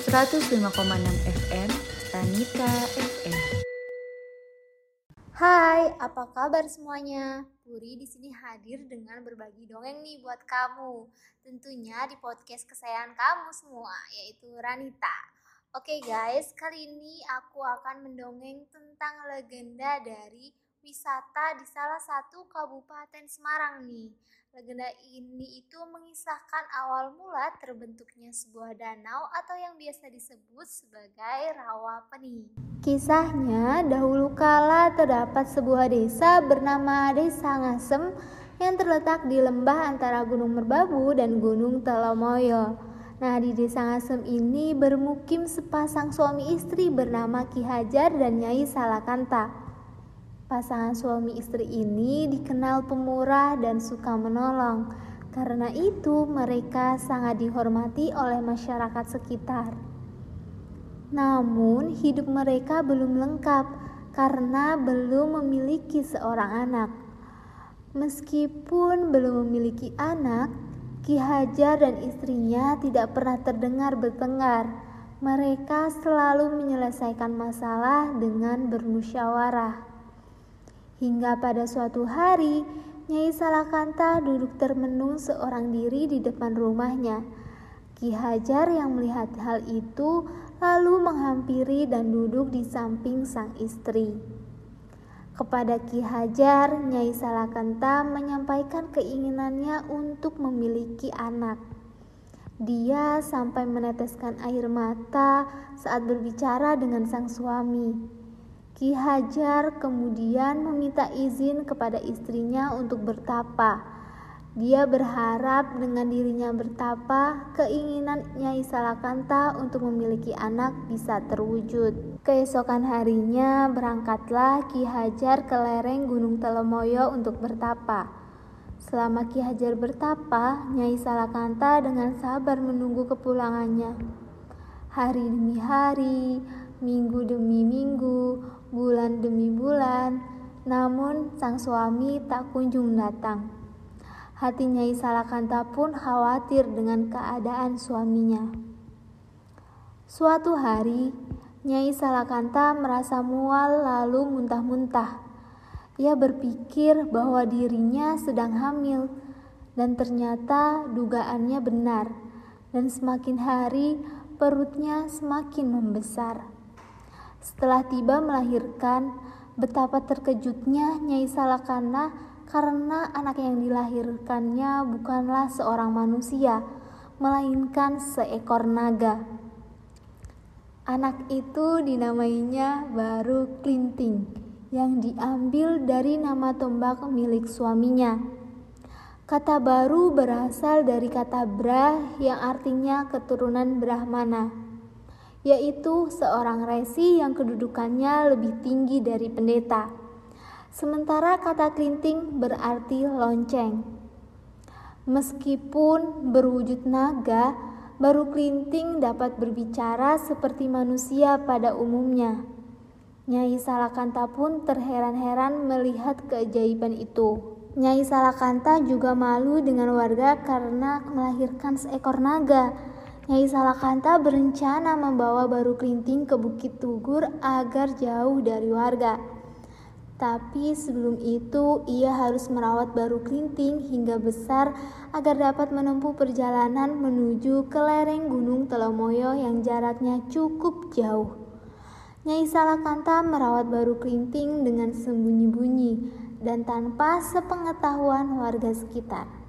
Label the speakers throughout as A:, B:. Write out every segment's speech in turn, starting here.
A: 105,6 FM Ranita FM.
B: Hai, apa kabar semuanya? Puri di sini hadir dengan berbagi dongeng nih buat kamu. Tentunya di podcast kesayangan kamu semua, yaitu Ranita. Oke guys, kali ini aku akan mendongeng tentang legenda dari wisata di salah satu kabupaten Semarang nih. Legenda ini itu mengisahkan awal mula terbentuknya sebuah danau atau yang biasa disebut sebagai rawa peni. Kisahnya, dahulu kala terdapat sebuah desa bernama Desa Ngasem yang terletak di lembah antara Gunung Merbabu dan Gunung Telomoyo. Nah, di Desa Ngasem ini bermukim sepasang suami istri bernama Ki Hajar dan Nyai Salakanta. Pasangan suami istri ini dikenal pemurah dan suka menolong. Karena itu, mereka sangat dihormati oleh masyarakat sekitar. Namun, hidup mereka belum lengkap karena belum memiliki seorang anak. Meskipun belum memiliki anak, Ki Hajar dan istrinya tidak pernah terdengar bertengkar. Mereka selalu menyelesaikan masalah dengan bermusyawarah. Hingga pada suatu hari, Nyai Salakanta duduk termenung seorang diri di depan rumahnya. Ki Hajar yang melihat hal itu lalu menghampiri dan duduk di samping sang istri. Kepada Ki Hajar, Nyai Salakanta menyampaikan keinginannya untuk memiliki anak. Dia sampai meneteskan air mata saat berbicara dengan sang suami. Ki Hajar kemudian meminta izin kepada istrinya untuk bertapa. Dia berharap dengan dirinya bertapa, keinginan Nyai Salakanta untuk memiliki anak bisa terwujud. Keesokan harinya berangkatlah Ki Hajar ke lereng Gunung Telemoyo untuk bertapa. Selama Ki Hajar bertapa, Nyai Salakanta dengan sabar menunggu kepulangannya. Hari demi hari, minggu demi minggu, bulan demi bulan, namun sang suami tak kunjung datang. Hati Nyai Salakanta pun khawatir dengan keadaan suaminya. Suatu hari, Nyai Salakanta merasa mual lalu muntah-muntah. Ia berpikir bahwa dirinya sedang hamil dan ternyata dugaannya benar dan semakin hari perutnya semakin membesar. Setelah tiba melahirkan, betapa terkejutnya Nyai Salakana karena anak yang dilahirkannya bukanlah seorang manusia, melainkan seekor naga. Anak itu dinamainya Baru Klinting yang diambil dari nama tombak milik suaminya. Kata baru berasal dari kata Brah yang artinya keturunan Brahmana yaitu seorang resi yang kedudukannya lebih tinggi dari pendeta. Sementara kata klinting berarti lonceng. Meskipun berwujud naga, baru klinting dapat berbicara seperti manusia pada umumnya. Nyai Salakanta pun terheran-heran melihat keajaiban itu. Nyai Salakanta juga malu dengan warga karena melahirkan seekor naga Nyai Salakanta berencana membawa Baru Klinting ke Bukit Tugur agar jauh dari warga. Tapi sebelum itu ia harus merawat Baru Klinting hingga besar agar dapat menempuh perjalanan menuju ke lereng Gunung Telomoyo yang jaraknya cukup jauh. Nyai Salakanta merawat Baru Klinting dengan sembunyi-bunyi dan tanpa sepengetahuan warga sekitar.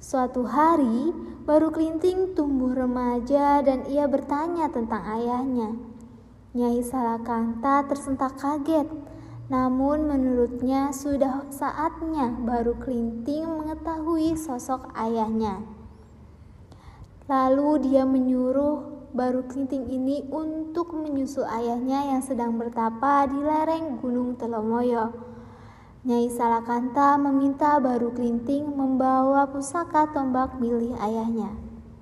B: Suatu hari, baru Klinting tumbuh remaja dan ia bertanya tentang ayahnya. Nyai Salakanta tersentak kaget, namun menurutnya sudah saatnya baru Klinting mengetahui sosok ayahnya. Lalu dia menyuruh baru Klinting ini untuk menyusul ayahnya yang sedang bertapa di lereng Gunung Telomoyo. Nyai Salakanta meminta Baru Klinting membawa pusaka tombak milik ayahnya.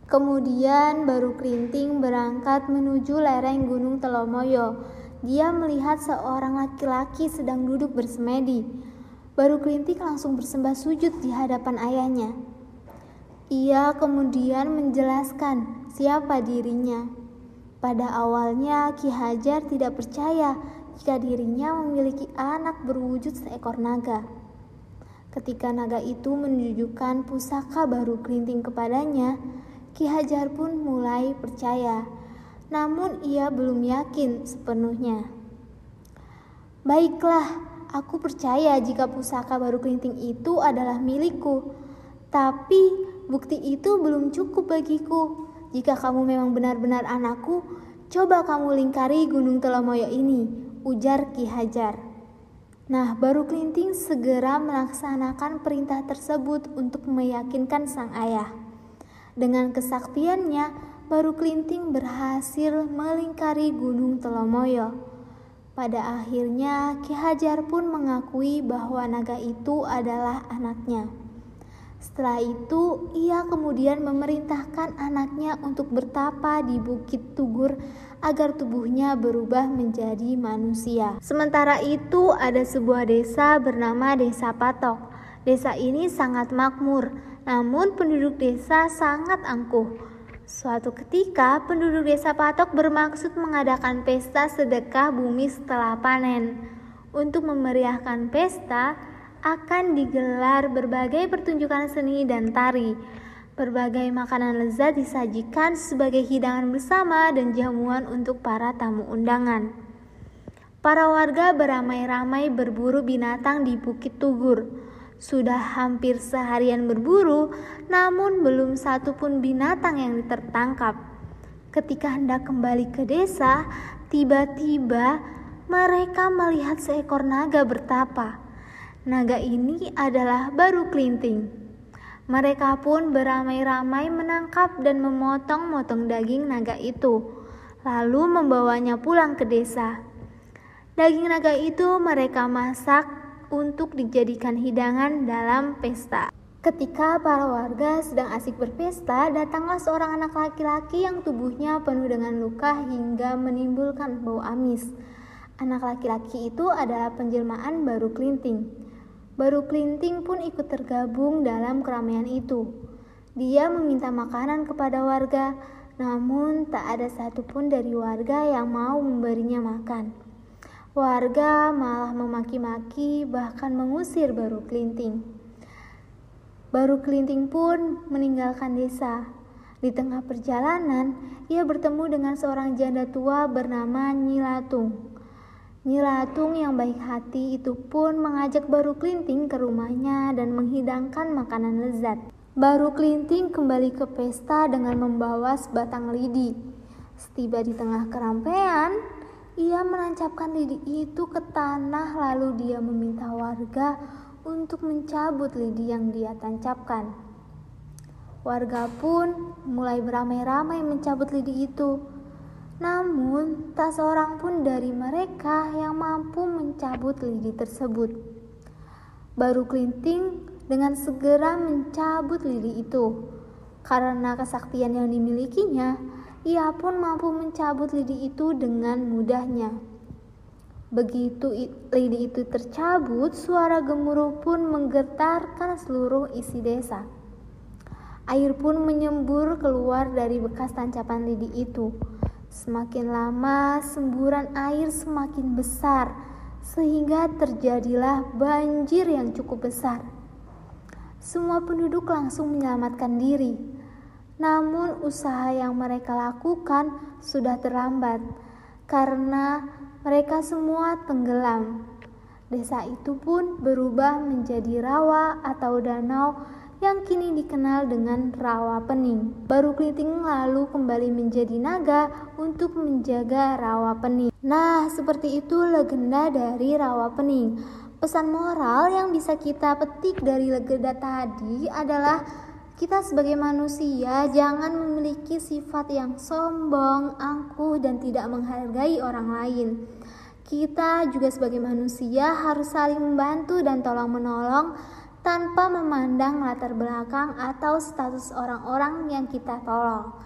B: Kemudian Baru Klinting berangkat menuju lereng Gunung Telomoyo. Dia melihat seorang laki-laki sedang duduk bersemedi. Baru Klinting langsung bersembah sujud di hadapan ayahnya. Ia kemudian menjelaskan siapa dirinya. Pada awalnya Ki Hajar tidak percaya jika dirinya memiliki anak berwujud seekor naga. Ketika naga itu menunjukkan pusaka baru kelinting kepadanya, Ki Hajar pun mulai percaya. Namun ia belum yakin sepenuhnya. Baiklah, aku percaya jika pusaka baru kelinting itu adalah milikku. Tapi Bukti itu belum cukup bagiku. Jika kamu memang benar-benar anakku, coba kamu lingkari Gunung Telomoyo ini, ujar Ki Hajar. Nah, baru Klinting segera melaksanakan perintah tersebut untuk meyakinkan sang ayah. Dengan kesaktiannya, baru Klinting berhasil melingkari Gunung Telomoyo. Pada akhirnya, Ki Hajar pun mengakui bahwa naga itu adalah anaknya. Setelah itu, ia kemudian memerintahkan anaknya untuk bertapa di Bukit Tugur agar tubuhnya berubah menjadi manusia. Sementara itu, ada sebuah desa bernama Desa Patok. Desa ini sangat makmur, namun penduduk desa sangat angkuh. Suatu ketika, penduduk desa Patok bermaksud mengadakan pesta sedekah bumi setelah panen. Untuk memeriahkan pesta, akan digelar berbagai pertunjukan seni dan tari. Berbagai makanan lezat disajikan sebagai hidangan bersama dan jamuan untuk para tamu undangan. Para warga beramai-ramai berburu binatang di Bukit Tugur. Sudah hampir seharian berburu, namun belum satu pun binatang yang tertangkap. Ketika hendak kembali ke desa, tiba-tiba mereka melihat seekor naga bertapa. Naga ini adalah baru kelinting. Mereka pun beramai-ramai menangkap dan memotong-motong daging naga itu, lalu membawanya pulang ke desa. Daging naga itu mereka masak untuk dijadikan hidangan dalam pesta. Ketika para warga sedang asik berpesta, datanglah seorang anak laki-laki yang tubuhnya penuh dengan luka hingga menimbulkan bau amis. Anak laki-laki itu adalah penjelmaan baru kelinting. Baru Klinting pun ikut tergabung dalam keramaian itu. Dia meminta makanan kepada warga, namun tak ada satupun dari warga yang mau memberinya makan. Warga malah memaki-maki bahkan mengusir Baru Klinting. Baru Klinting pun meninggalkan desa. Di tengah perjalanan, ia bertemu dengan seorang janda tua bernama Nyilatung. Nyilatung yang baik hati itu pun mengajak Baru Klinting ke rumahnya dan menghidangkan makanan lezat. Baru Klinting kembali ke pesta dengan membawa sebatang lidi. Setiba di tengah kerampean, ia menancapkan lidi itu ke tanah lalu dia meminta warga untuk mencabut lidi yang dia tancapkan. Warga pun mulai beramai-ramai mencabut lidi itu. Namun, tak seorang pun dari mereka yang mampu mencabut lidi tersebut. Baru Klinting dengan segera mencabut lidi itu. Karena kesaktian yang dimilikinya, ia pun mampu mencabut lidi itu dengan mudahnya. Begitu lidi itu tercabut, suara gemuruh pun menggetarkan seluruh isi desa. Air pun menyembur keluar dari bekas tancapan lidi itu Semakin lama, semburan air semakin besar, sehingga terjadilah banjir yang cukup besar. Semua penduduk langsung menyelamatkan diri, namun usaha yang mereka lakukan sudah terlambat karena mereka semua tenggelam. Desa itu pun berubah menjadi rawa atau danau yang kini dikenal dengan rawa pening. Baru Klinting lalu kembali menjadi naga untuk menjaga rawa pening. Nah, seperti itu legenda dari rawa pening. Pesan moral yang bisa kita petik dari legenda tadi adalah kita sebagai manusia jangan memiliki sifat yang sombong, angkuh, dan tidak menghargai orang lain. Kita juga sebagai manusia harus saling membantu dan tolong-menolong tanpa memandang latar belakang atau status orang-orang yang kita tolong.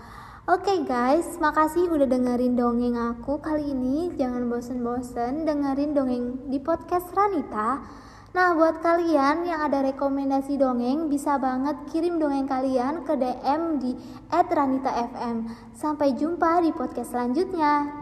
B: Oke okay guys, makasih udah dengerin dongeng aku kali ini. Jangan bosen-bosen dengerin dongeng di podcast Ranita. Nah, buat kalian yang ada rekomendasi dongeng, bisa banget kirim dongeng kalian ke DM di @ranitafm. Sampai jumpa di podcast selanjutnya.